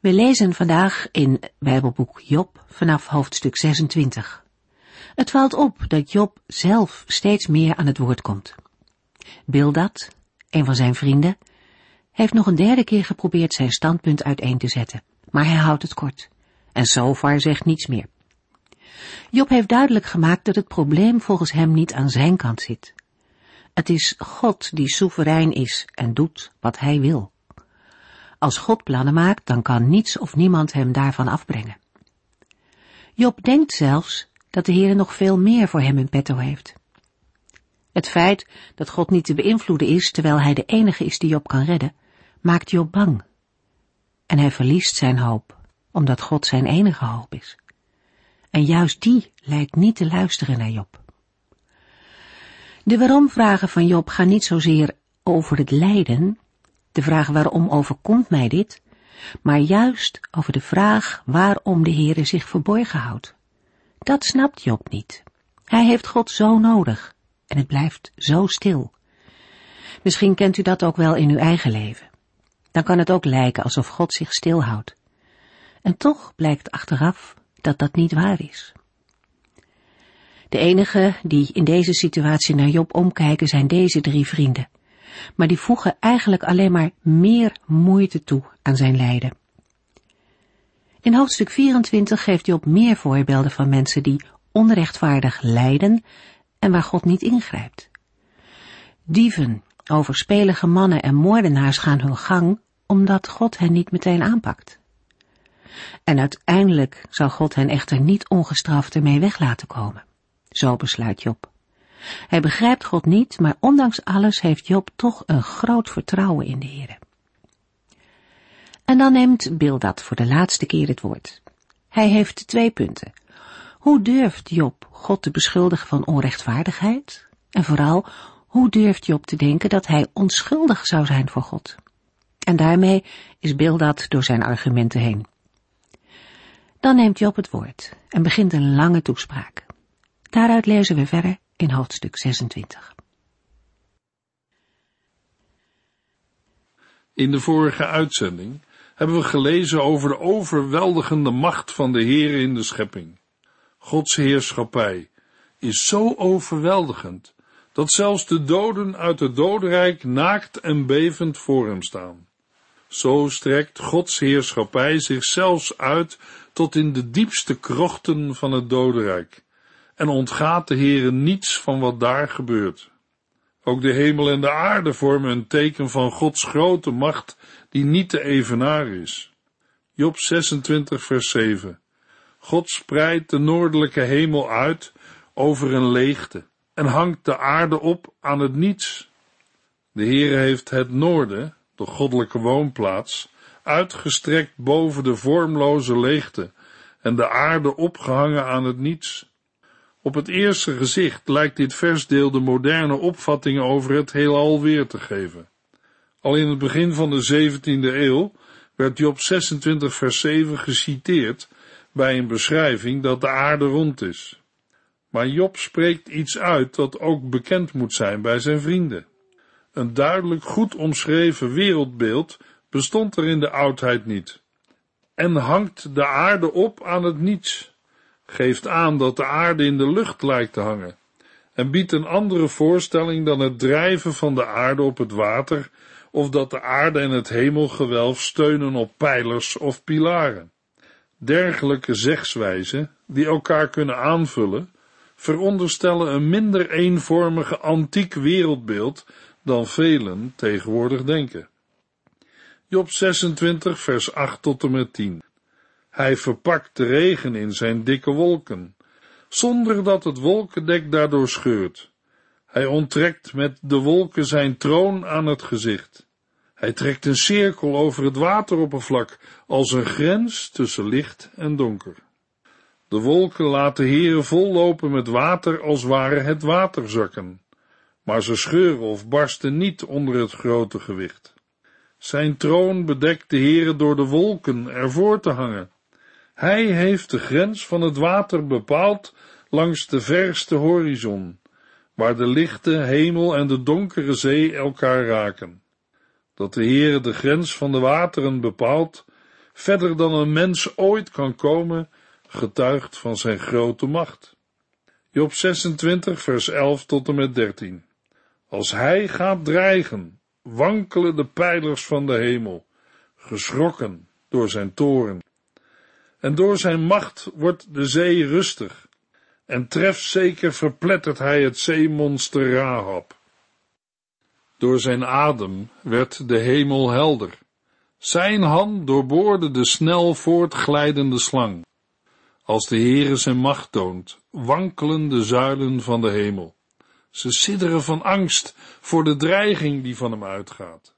We lezen vandaag in Bijbelboek Job vanaf hoofdstuk 26. Het valt op dat Job zelf steeds meer aan het woord komt. Bildad, een van zijn vrienden, heeft nog een derde keer geprobeerd zijn standpunt uiteen te zetten, maar hij houdt het kort. En Sofar zegt niets meer. Job heeft duidelijk gemaakt dat het probleem volgens hem niet aan zijn kant zit. Het is God die soeverein is en doet wat hij wil. Als God plannen maakt, dan kan niets of niemand hem daarvan afbrengen. Job denkt zelfs dat de Heer nog veel meer voor hem in petto heeft. Het feit dat God niet te beïnvloeden is, terwijl hij de enige is die Job kan redden, maakt Job bang. En hij verliest zijn hoop, omdat God zijn enige hoop is. En juist die lijkt niet te luisteren naar Job. De waarom-vragen van Job gaan niet zozeer over het lijden, de vraag waarom overkomt mij dit, maar juist over de vraag waarom de Heere zich verborgen houdt. Dat snapt Job niet. Hij heeft God zo nodig en het blijft zo stil. Misschien kent u dat ook wel in uw eigen leven. Dan kan het ook lijken alsof God zich stilhoudt. En toch blijkt achteraf dat dat niet waar is. De enige die in deze situatie naar Job omkijken zijn deze drie vrienden maar die voegen eigenlijk alleen maar meer moeite toe aan zijn lijden. In hoofdstuk 24 geeft Job meer voorbeelden van mensen die onrechtvaardig lijden en waar God niet ingrijpt. Dieven, overspelige mannen en moordenaars gaan hun gang omdat God hen niet meteen aanpakt. En uiteindelijk zal God hen echter niet ongestraft ermee weg laten komen. Zo besluit Job. Hij begrijpt God niet, maar ondanks alles heeft Job toch een groot vertrouwen in de Heer. En dan neemt Bildad voor de laatste keer het woord. Hij heeft twee punten. Hoe durft Job God te beschuldigen van onrechtvaardigheid? En vooral, hoe durft Job te denken dat hij onschuldig zou zijn voor God? En daarmee is Bildad door zijn argumenten heen. Dan neemt Job het woord en begint een lange toespraak. Daaruit lezen we verder in hoofdstuk 26. In de vorige uitzending hebben we gelezen over de overweldigende macht van de Heer in de schepping. Gods heerschappij is zo overweldigend dat zelfs de doden uit het dodenrijk naakt en bevend voor hem staan. Zo strekt Gods heerschappij zich zelfs uit tot in de diepste krochten van het dodenrijk en ontgaat de Heere niets van wat daar gebeurt. Ook de hemel en de aarde vormen een teken van Gods grote macht die niet te evenaren is. Job 26 vers 7 God spreidt de noordelijke hemel uit over een leegte en hangt de aarde op aan het niets. De Heere heeft het noorden, de goddelijke woonplaats, uitgestrekt boven de vormloze leegte en de aarde opgehangen aan het niets. Op het eerste gezicht lijkt dit versdeel de moderne opvattingen over het heelal weer te geven. Al in het begin van de 17e eeuw werd Job 26 vers 7 geciteerd bij een beschrijving dat de aarde rond is. Maar Job spreekt iets uit dat ook bekend moet zijn bij zijn vrienden. Een duidelijk goed omschreven wereldbeeld bestond er in de oudheid niet. En hangt de aarde op aan het niets geeft aan dat de aarde in de lucht lijkt te hangen en biedt een andere voorstelling dan het drijven van de aarde op het water of dat de aarde en het hemelgewelf steunen op pijlers of pilaren. Dergelijke zegswijzen, die elkaar kunnen aanvullen, veronderstellen een minder eenvormige antiek wereldbeeld dan velen tegenwoordig denken. Job 26 vers 8 tot en met 10 hij verpakt de regen in zijn dikke wolken, zonder dat het wolkendek daardoor scheurt. Hij onttrekt met de wolken zijn troon aan het gezicht. Hij trekt een cirkel over het wateroppervlak als een grens tussen licht en donker. De wolken laten heren vollopen met water als waren het waterzakken, maar ze scheuren of barsten niet onder het grote gewicht. Zijn troon bedekt de heren door de wolken ervoor te hangen. Hij heeft de grens van het water bepaald langs de verste horizon, waar de lichte hemel en de donkere zee elkaar raken. Dat de Heere de grens van de wateren bepaalt, verder dan een mens ooit kan komen, getuigt van zijn grote macht. Job 26, vers 11 tot en met 13. Als hij gaat dreigen, wankelen de pijlers van de hemel, geschrokken door zijn toren. En door zijn macht wordt de zee rustig, en trefzeker verplettert hij het zeemonster Rahab. Door zijn adem werd de hemel helder. Zijn hand doorboorde de snel voortglijdende slang. Als de Heere zijn macht toont, wankelen de zuilen van de hemel. Ze sidderen van angst voor de dreiging die van hem uitgaat.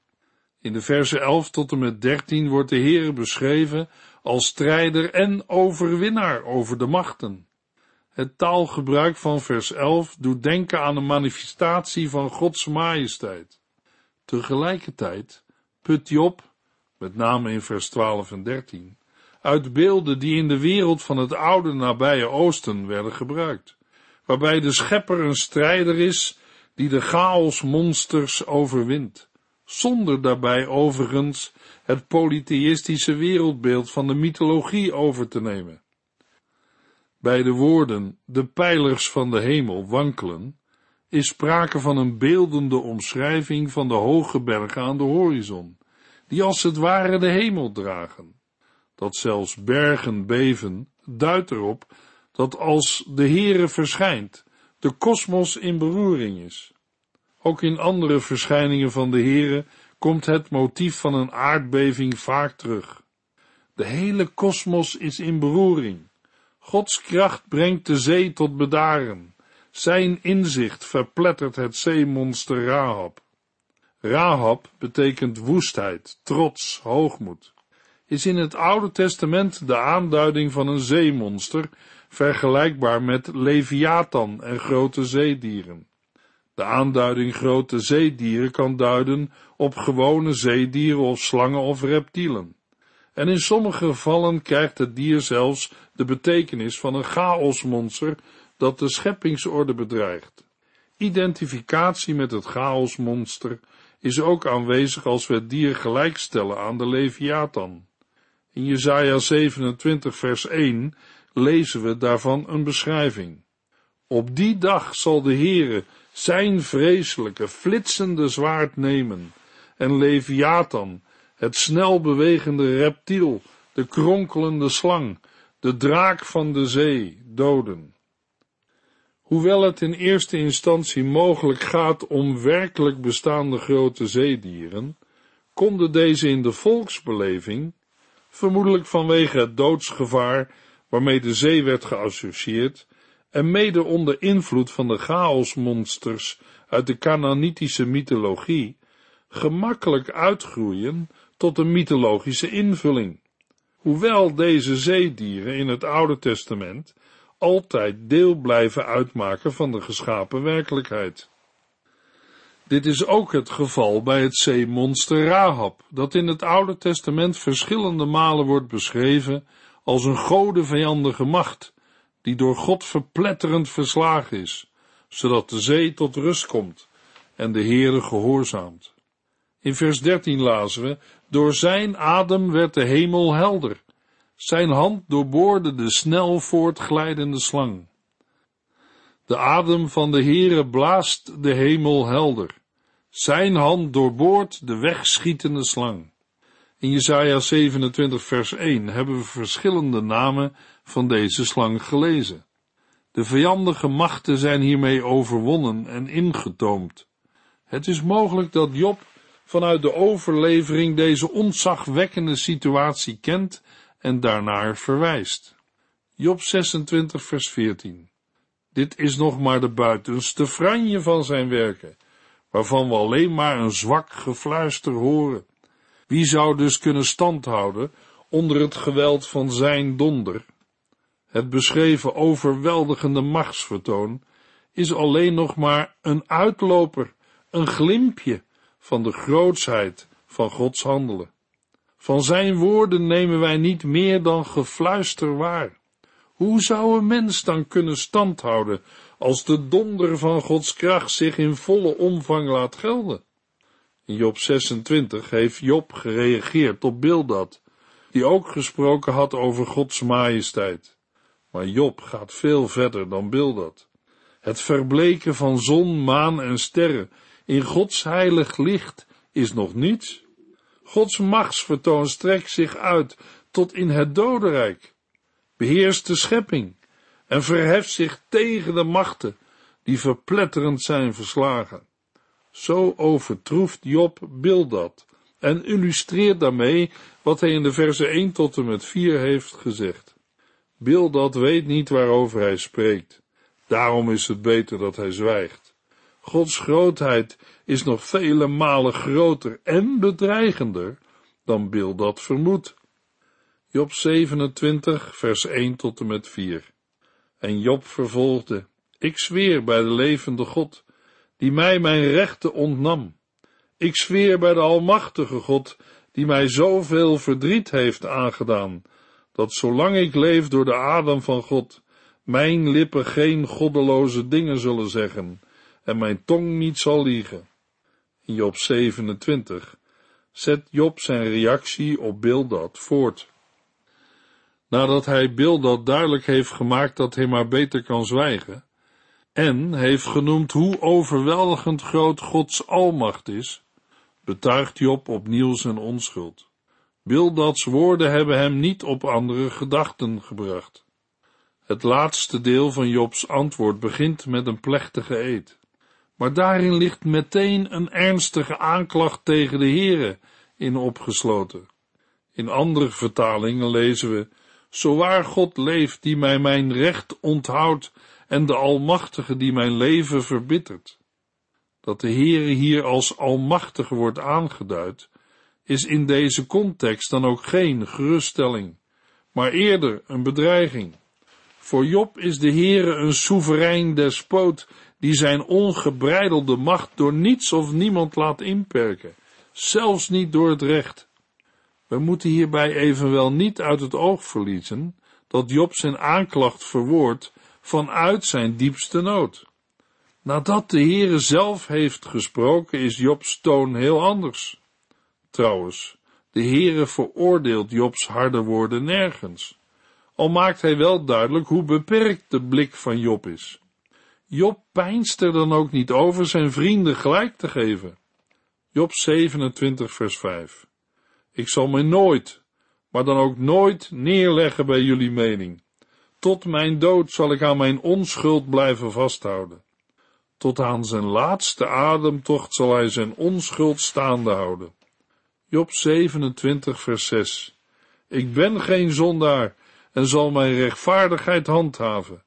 In de verse 11 tot en met 13 wordt de Heere beschreven als strijder en overwinnaar over de machten. Het taalgebruik van vers 11 doet denken aan een manifestatie van Gods majesteit. Tegelijkertijd put Job, met name in vers 12 en 13, uit beelden die in de wereld van het oude nabije oosten werden gebruikt, waarbij de schepper een strijder is die de chaosmonsters overwint, zonder daarbij overigens het polytheïstische wereldbeeld van de mythologie over te nemen. Bij de woorden de pijlers van de hemel wankelen, is sprake van een beeldende omschrijving van de hoge bergen aan de horizon, die als het ware de hemel dragen. Dat zelfs bergen beven, duidt erop dat als de Heere verschijnt, de kosmos in beroering is. Ook in andere verschijningen van de Heere komt het motief van een aardbeving vaak terug. De hele kosmos is in beroering. Gods kracht brengt de zee tot bedaren. Zijn inzicht verplettert het zeemonster Rahab. Rahab betekent woestheid, trots, hoogmoed. Is in het Oude Testament de aanduiding van een zeemonster, vergelijkbaar met Leviathan en grote zeedieren. De aanduiding grote zeedieren kan duiden op gewone zeedieren of slangen of reptielen. En in sommige gevallen krijgt het dier zelfs de betekenis van een chaosmonster dat de scheppingsorde bedreigt. Identificatie met het chaosmonster is ook aanwezig als we het dier gelijkstellen aan de Leviathan. In Jesaja 27 vers 1 lezen we daarvan een beschrijving. Op die dag zal de Heere zijn vreselijke, flitsende zwaard nemen en Leviathan, het snel bewegende reptiel, de kronkelende slang, de draak van de zee, doden. Hoewel het in eerste instantie mogelijk gaat om werkelijk bestaande grote zeedieren, konden deze in de volksbeleving, vermoedelijk vanwege het doodsgevaar waarmee de zee werd geassocieerd, en mede onder invloed van de chaosmonsters uit de Canaanitische mythologie, gemakkelijk uitgroeien tot een mythologische invulling. Hoewel deze zeedieren in het Oude Testament altijd deel blijven uitmaken van de geschapen werkelijkheid. Dit is ook het geval bij het zeemonster Rahab, dat in het Oude Testament verschillende malen wordt beschreven als een godenvijandige macht, die door God verpletterend verslagen is, zodat de zee tot rust komt en de Heere gehoorzaamt. In vers 13 lazen we, door zijn adem werd de hemel helder, zijn hand doorboorde de snel voortglijdende slang. De adem van de Heere blaast de hemel helder, zijn hand doorboort de wegschietende slang. In Jesaja 27 vers 1 hebben we verschillende namen van deze slang gelezen. De vijandige machten zijn hiermee overwonnen en ingetoomd. Het is mogelijk dat Job vanuit de overlevering deze ontzagwekkende situatie kent en daarnaar verwijst. Job 26 vers 14 Dit is nog maar de buitenste franje van zijn werken, waarvan we alleen maar een zwak gefluister horen. Wie zou dus kunnen standhouden onder het geweld van zijn donder? Het beschreven overweldigende machtsvertoon is alleen nog maar een uitloper, een glimpje van de grootsheid van Gods handelen. Van zijn woorden nemen wij niet meer dan gefluister waar. Hoe zou een mens dan kunnen standhouden als de donder van Gods kracht zich in volle omvang laat gelden? In Job 26 heeft Job gereageerd op Bildad, die ook gesproken had over Gods majesteit. Maar Job gaat veel verder dan Bildad. Het verbleken van zon, maan en sterren in Gods heilig licht is nog niets. Gods machtsvertoon strekt zich uit tot in het dodenrijk, beheerst de schepping en verheft zich tegen de machten die verpletterend zijn verslagen. Zo overtroeft Job Bildad en illustreert daarmee wat hij in de verse 1 tot en met 4 heeft gezegd. Bildad weet niet waarover hij spreekt. Daarom is het beter dat hij zwijgt. Gods grootheid is nog vele malen groter en bedreigender dan Bildad vermoedt. Job 27, vers 1 tot en met 4. En Job vervolgde, ik zweer bij de levende God, die mij mijn rechten ontnam. Ik zweer bij de Almachtige God, die mij zoveel verdriet heeft aangedaan, dat zolang ik leef door de adem van God, mijn lippen geen goddeloze dingen zullen zeggen, en mijn tong niet zal liegen. In Job 27 zet Job zijn reactie op Bildad voort. Nadat hij Bildad duidelijk heeft gemaakt dat hij maar beter kan zwijgen, en heeft genoemd hoe overweldigend groot Gods almacht is, betuigt Job opnieuw zijn onschuld. Bildads woorden hebben hem niet op andere gedachten gebracht. Het laatste deel van Jobs antwoord begint met een plechtige eed. Maar daarin ligt meteen een ernstige aanklacht tegen de Heere in opgesloten. In andere vertalingen lezen we, zo waar God leeft die mij mijn recht onthoudt en de Almachtige die mijn leven verbittert. Dat de Heere hier als Almachtige wordt aangeduid, is in deze context dan ook geen geruststelling, maar eerder een bedreiging. Voor Job is de Heere een soeverein despoot die zijn ongebreidelde macht door niets of niemand laat inperken, zelfs niet door het recht. We moeten hierbij evenwel niet uit het oog verliezen dat Job zijn aanklacht verwoordt vanuit zijn diepste nood. Nadat de Heere zelf heeft gesproken, is Jobs toon heel anders. Trouwens, de Heere veroordeelt Jobs harde woorden nergens, al maakt hij wel duidelijk hoe beperkt de blik van Job is. Job pijnst er dan ook niet over zijn vrienden gelijk te geven. Job 27 vers 5 Ik zal mij nooit, maar dan ook nooit neerleggen bij jullie mening. Tot mijn dood zal ik aan mijn onschuld blijven vasthouden. Tot aan zijn laatste ademtocht zal hij zijn onschuld staande houden. Job 27 vers 6 Ik ben geen zondaar en zal mijn rechtvaardigheid handhaven.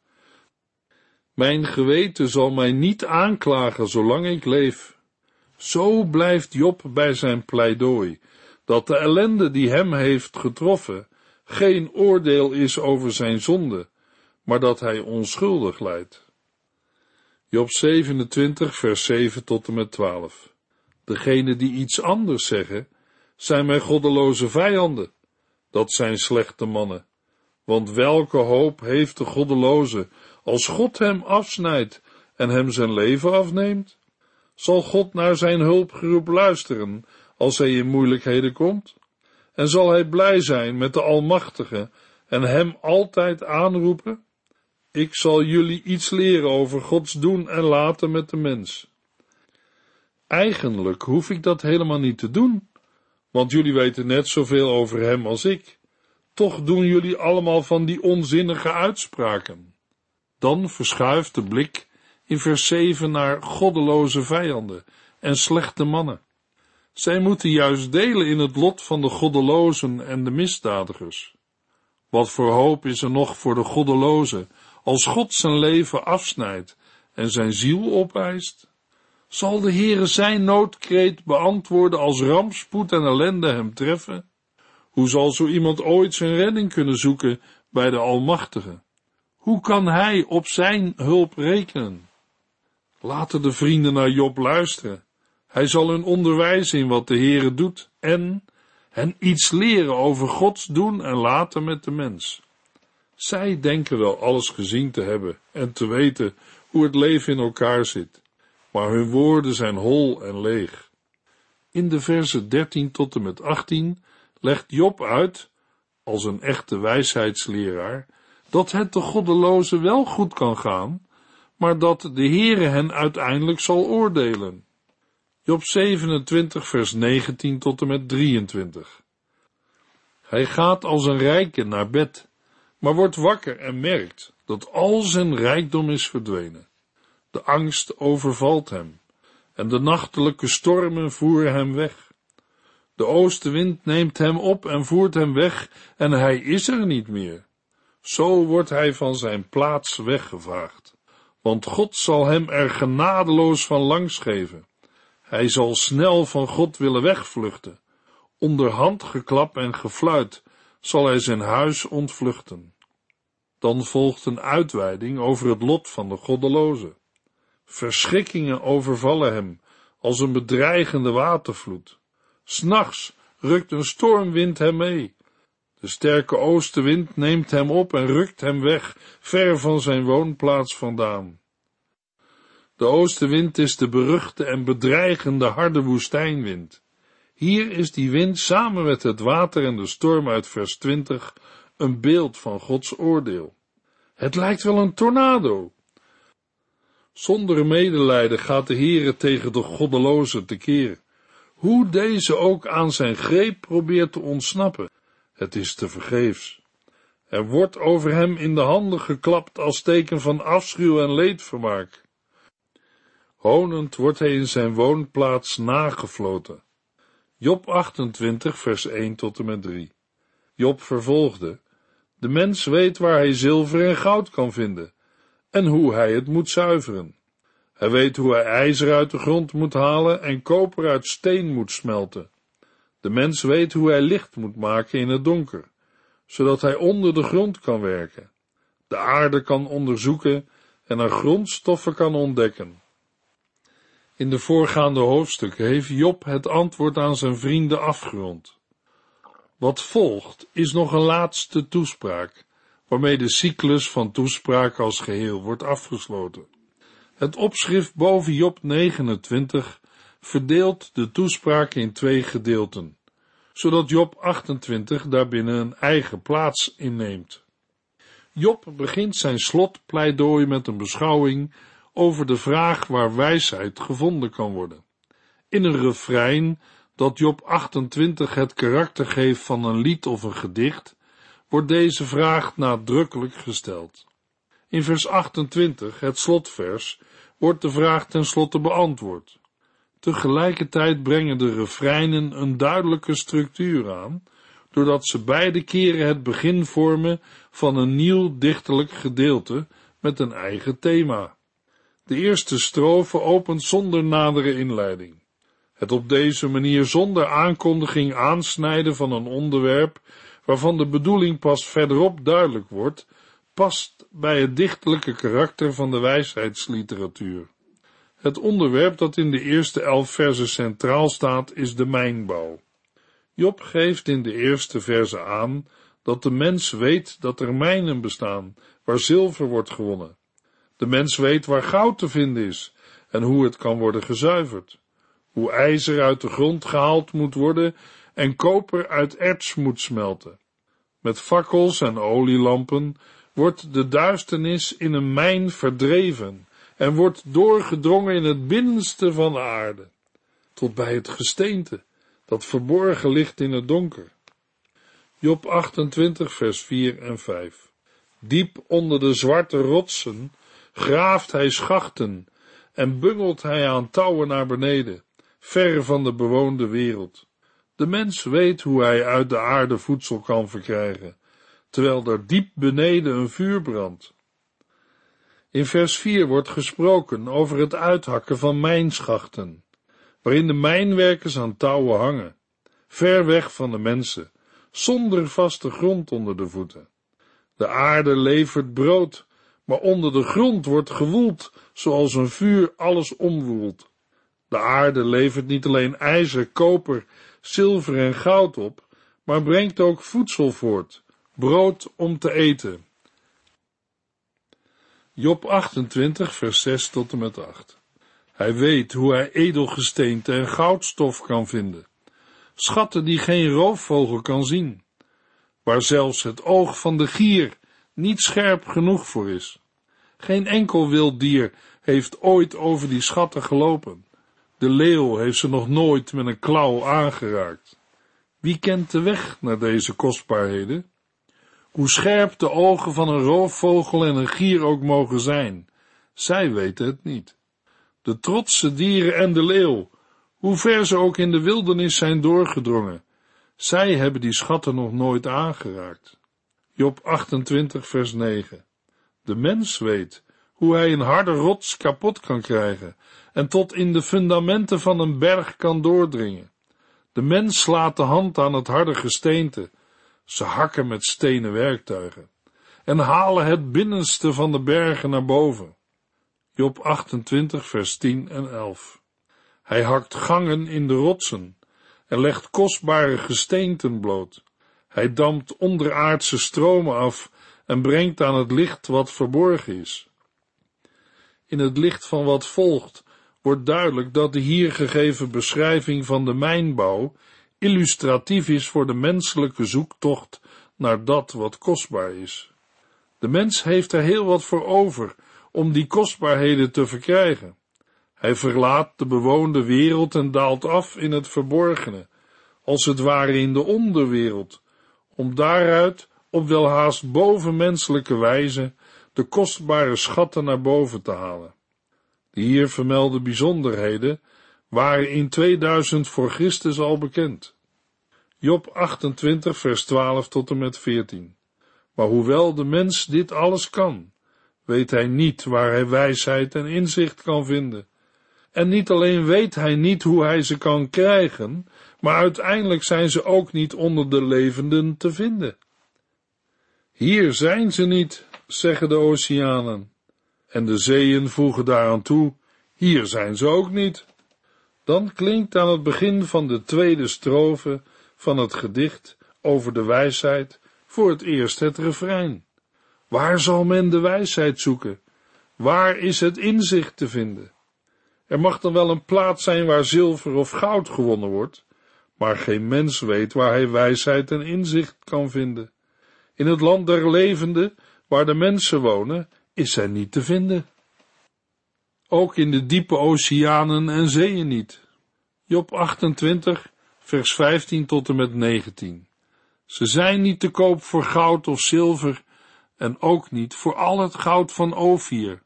Mijn geweten zal mij niet aanklagen zolang ik leef. Zo blijft Job bij zijn pleidooi, dat de ellende die hem heeft getroffen geen oordeel is over zijn zonde, maar dat hij onschuldig lijdt. Job 27, vers 7 tot en met 12. Degenen die iets anders zeggen, zijn mijn goddeloze vijanden. Dat zijn slechte mannen. Want welke hoop heeft de goddeloze als God hem afsnijdt en hem zijn leven afneemt? Zal God naar zijn hulpgeroep luisteren als hij in moeilijkheden komt? En zal hij blij zijn met de Almachtige en hem altijd aanroepen? Ik zal jullie iets leren over Gods doen en laten met de mens. Eigenlijk hoef ik dat helemaal niet te doen, want jullie weten net zoveel over hem als ik. Toch doen jullie allemaal van die onzinnige uitspraken. Dan verschuift de blik in vers 7 naar goddeloze vijanden en slechte mannen. Zij moeten juist delen in het lot van de goddelozen en de misdadigers. Wat voor hoop is er nog voor de goddeloze als God zijn leven afsnijdt en zijn ziel opeist? Zal de Heere zijn noodkreet beantwoorden als rampspoed en ellende hem treffen? Hoe zal zo iemand ooit zijn redding kunnen zoeken bij de Almachtige? Hoe kan hij op zijn hulp rekenen? Laten de vrienden naar Job luisteren. Hij zal hun onderwijzen in wat de Heere doet en hen iets leren over Gods doen en laten met de mens. Zij denken wel alles gezien te hebben en te weten hoe het leven in elkaar zit, maar hun woorden zijn hol en leeg. In de versen 13 tot en met 18 legt Job uit, als een echte wijsheidsleraar, dat het de goddeloze wel goed kan gaan, maar dat de Heere hen uiteindelijk zal oordelen. Job 27 vers 19 tot en met 23. Hij gaat als een rijke naar bed, maar wordt wakker en merkt dat al zijn rijkdom is verdwenen. De angst overvalt hem en de nachtelijke stormen voeren hem weg. De oostenwind neemt hem op en voert hem weg en hij is er niet meer. Zo wordt hij van zijn plaats weggevaagd, want God zal hem er genadeloos van langs geven. Hij zal snel van God willen wegvluchten. Onder handgeklap en gefluit zal hij zijn huis ontvluchten. Dan volgt een uitweiding over het lot van de goddeloze. Verschrikkingen overvallen hem als een bedreigende watervloed. S'nachts rukt een stormwind hem mee. De sterke oostenwind neemt hem op en rukt hem weg, ver van zijn woonplaats vandaan. De oostenwind is de beruchte en bedreigende harde woestijnwind. Hier is die wind samen met het water en de storm uit vers 20 een beeld van Gods oordeel. Het lijkt wel een tornado. Zonder medelijden gaat de Heere tegen de goddeloze tekeer. Hoe deze ook aan zijn greep probeert te ontsnappen, het is te vergeefs. Er wordt over hem in de handen geklapt als teken van afschuw en leedvermaak. Honend wordt hij in zijn woonplaats nagefloten. Job 28, vers 1 tot en met 3. Job vervolgde, de mens weet waar hij zilver en goud kan vinden, en hoe hij het moet zuiveren. Hij weet hoe hij ijzer uit de grond moet halen en koper uit steen moet smelten. De mens weet hoe hij licht moet maken in het donker, zodat hij onder de grond kan werken, de aarde kan onderzoeken en er grondstoffen kan ontdekken. In de voorgaande hoofdstukken heeft Job het antwoord aan zijn vrienden afgerond. Wat volgt is nog een laatste toespraak, waarmee de cyclus van toespraken als geheel wordt afgesloten. Het opschrift boven Job 29 verdeelt de toespraak in twee gedeelten, zodat Job 28 daarbinnen een eigen plaats inneemt. Job begint zijn slotpleidooi met een beschouwing over de vraag waar wijsheid gevonden kan worden. In een refrein dat Job 28 het karakter geeft van een lied of een gedicht, wordt deze vraag nadrukkelijk gesteld. In vers 28, het slotvers, wordt de vraag tenslotte beantwoord. Tegelijkertijd brengen de refreinen een duidelijke structuur aan, doordat ze beide keren het begin vormen van een nieuw dichterlijk gedeelte met een eigen thema. De eerste strofe opent zonder nadere inleiding. Het op deze manier zonder aankondiging aansnijden van een onderwerp, waarvan de bedoeling pas verderop duidelijk wordt, past bij het dichtelijke karakter van de wijsheidsliteratuur. Het onderwerp dat in de eerste elf versen centraal staat is de mijnbouw. Job geeft in de eerste verse aan dat de mens weet dat er mijnen bestaan, waar zilver wordt gewonnen. De mens weet waar goud te vinden is en hoe het kan worden gezuiverd, hoe ijzer uit de grond gehaald moet worden en koper uit erts moet smelten. Met fakkels en olielampen wordt de duisternis in een mijn verdreven en wordt doorgedrongen in het binnenste van de aarde, tot bij het gesteente dat verborgen ligt in het donker. Job 28 vers 4 en 5 Diep onder de zwarte rotsen graaft hij schachten en bungelt hij aan touwen naar beneden, ver van de bewoonde wereld. De mens weet hoe hij uit de aarde voedsel kan verkrijgen, terwijl er diep beneden een vuur brandt. In vers 4 wordt gesproken over het uithakken van mijnschachten, waarin de mijnwerkers aan touwen hangen, ver weg van de mensen, zonder vaste grond onder de voeten. De aarde levert brood maar onder de grond wordt gewoeld, zoals een vuur alles omwoelt. De aarde levert niet alleen ijzer, koper, zilver en goud op, maar brengt ook voedsel voort, brood om te eten. Job 28, vers 6 tot en met 8. Hij weet hoe hij edelgesteente en goudstof kan vinden. Schatten die geen roofvogel kan zien. Waar zelfs het oog van de gier niet scherp genoeg voor is. Geen enkel wild dier heeft ooit over die schatten gelopen. De leeuw heeft ze nog nooit met een klauw aangeraakt. Wie kent de weg naar deze kostbaarheden? Hoe scherp de ogen van een roofvogel en een gier ook mogen zijn, zij weten het niet. De trotse dieren en de leeuw, hoe ver ze ook in de wildernis zijn doorgedrongen, zij hebben die schatten nog nooit aangeraakt. Job 28 vers 9 De mens weet hoe hij een harde rots kapot kan krijgen en tot in de fundamenten van een berg kan doordringen. De mens slaat de hand aan het harde gesteente, ze hakken met stenen werktuigen en halen het binnenste van de bergen naar boven. Job 28 vers 10 en 11 Hij hakt gangen in de rotsen en legt kostbare gesteenten bloot. Hij dampt onderaardse stromen af en brengt aan het licht wat verborgen is. In het licht van wat volgt wordt duidelijk dat de hier gegeven beschrijving van de mijnbouw illustratief is voor de menselijke zoektocht naar dat wat kostbaar is. De mens heeft er heel wat voor over om die kostbaarheden te verkrijgen. Hij verlaat de bewoonde wereld en daalt af in het verborgene, als het ware in de onderwereld, om daaruit op welhaast bovenmenselijke wijze de kostbare schatten naar boven te halen. De hier vermelde bijzonderheden waren in 2000 voor Christus al bekend. Job 28 vers 12 tot en met 14. Maar hoewel de mens dit alles kan, weet hij niet waar hij wijsheid en inzicht kan vinden. En niet alleen weet hij niet hoe hij ze kan krijgen, maar uiteindelijk zijn ze ook niet onder de levenden te vinden. Hier zijn ze niet, zeggen de oceanen. En de zeeën voegen daaraan toe, hier zijn ze ook niet. Dan klinkt aan het begin van de tweede strofe van het gedicht over de wijsheid voor het eerst het refrein. Waar zal men de wijsheid zoeken? Waar is het inzicht te vinden? Er mag dan wel een plaats zijn waar zilver of goud gewonnen wordt, maar geen mens weet waar hij wijsheid en inzicht kan vinden. In het land der levenden, waar de mensen wonen, is zij niet te vinden. Ook in de diepe oceanen en zeeën niet. Job 28, vers 15 tot en met 19. Ze zijn niet te koop voor goud of zilver, en ook niet voor al het goud van Ophir,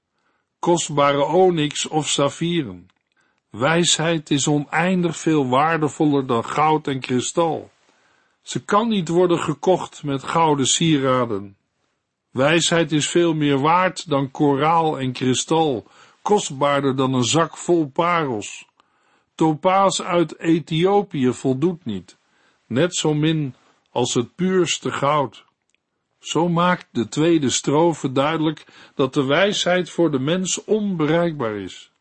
kostbare onyx of saffieren. Wijsheid is oneindig veel waardevoller dan goud en kristal. Ze kan niet worden gekocht met gouden sieraden. Wijsheid is veel meer waard dan koraal en kristal, kostbaarder dan een zak vol parels. Topaas uit Ethiopië voldoet niet, net zo min als het puurste goud. Zo maakt de tweede strofe duidelijk dat de wijsheid voor de mens onbereikbaar is.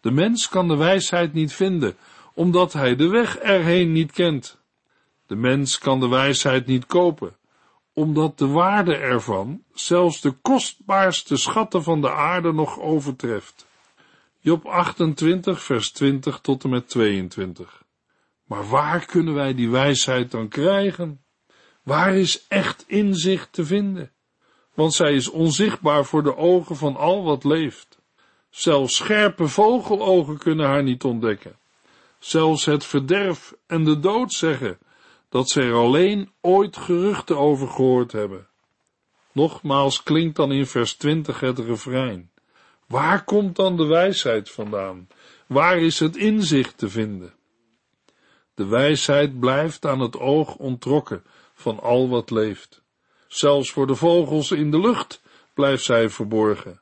De mens kan de wijsheid niet vinden, omdat hij de weg erheen niet kent. De mens kan de wijsheid niet kopen, omdat de waarde ervan zelfs de kostbaarste schatten van de aarde nog overtreft. Job 28, vers 20 tot en met 22. Maar waar kunnen wij die wijsheid dan krijgen? Waar is echt inzicht te vinden? Want zij is onzichtbaar voor de ogen van al wat leeft. Zelfs scherpe vogelogen kunnen haar niet ontdekken. Zelfs het verderf en de dood zeggen dat ze er alleen ooit geruchten over gehoord hebben. Nogmaals klinkt dan in vers 20 het refrein. Waar komt dan de wijsheid vandaan? Waar is het inzicht te vinden? De wijsheid blijft aan het oog ontrokken van al wat leeft. Zelfs voor de vogels in de lucht blijft zij verborgen.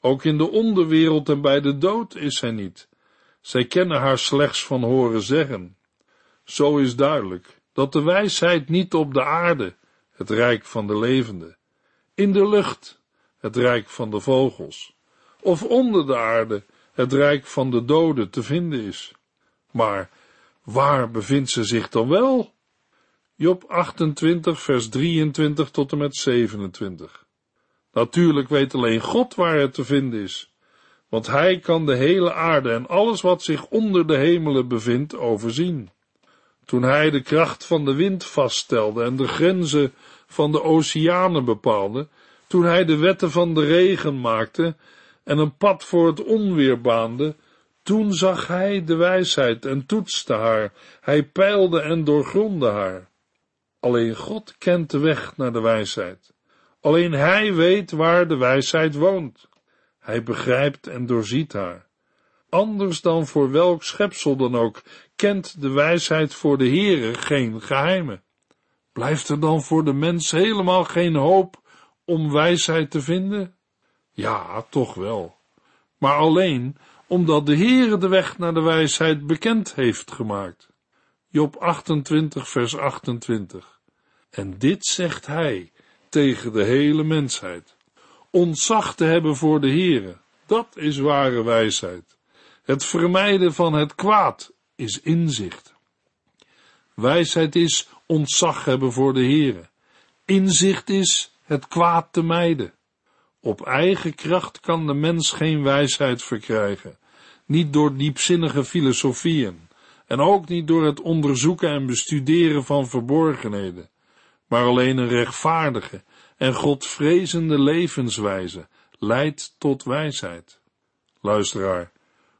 Ook in de onderwereld en bij de dood is zij niet. Zij kennen haar slechts van horen zeggen. Zo is duidelijk dat de wijsheid niet op de aarde, het rijk van de levende, in de lucht, het rijk van de vogels, of onder de aarde, het rijk van de doden, te vinden is. Maar waar bevindt ze zich dan wel? Job 28, vers 23 tot en met 27. Natuurlijk weet alleen God waar het te vinden is, want Hij kan de hele aarde en alles wat zich onder de hemelen bevindt overzien. Toen Hij de kracht van de wind vaststelde en de grenzen van de oceanen bepaalde, toen Hij de wetten van de regen maakte en een pad voor het onweer baande, toen zag Hij de wijsheid en toetste haar, Hij peilde en doorgronde haar. Alleen God kent de weg naar de wijsheid. Alleen Hij weet waar de wijsheid woont. Hij begrijpt en doorziet haar. Anders dan voor welk schepsel dan ook, kent de wijsheid voor de Heere geen geheimen. Blijft er dan voor de mens helemaal geen hoop om wijsheid te vinden? Ja, toch wel. Maar alleen omdat de Heere de weg naar de wijsheid bekend heeft gemaakt. Job 28 vers 28. En dit zegt hij tegen de hele mensheid. Ontzag te hebben voor de Heere, dat is ware wijsheid. Het vermijden van het kwaad is inzicht. Wijsheid is ontzag hebben voor de Heere. Inzicht is het kwaad te mijden. Op eigen kracht kan de mens geen wijsheid verkrijgen, niet door diepzinnige filosofieën, en ook niet door het onderzoeken en bestuderen van verborgenheden, maar alleen een rechtvaardige en godvrezende levenswijze leidt tot wijsheid. Luisteraar,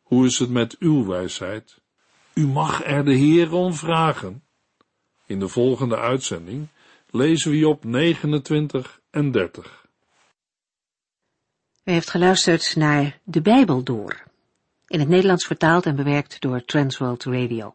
hoe is het met uw wijsheid? U mag er de Heer om vragen. In de volgende uitzending lezen we op 29 en 30. U heeft geluisterd naar De Bijbel Door. In het Nederlands vertaald en bewerkt door Transworld Radio.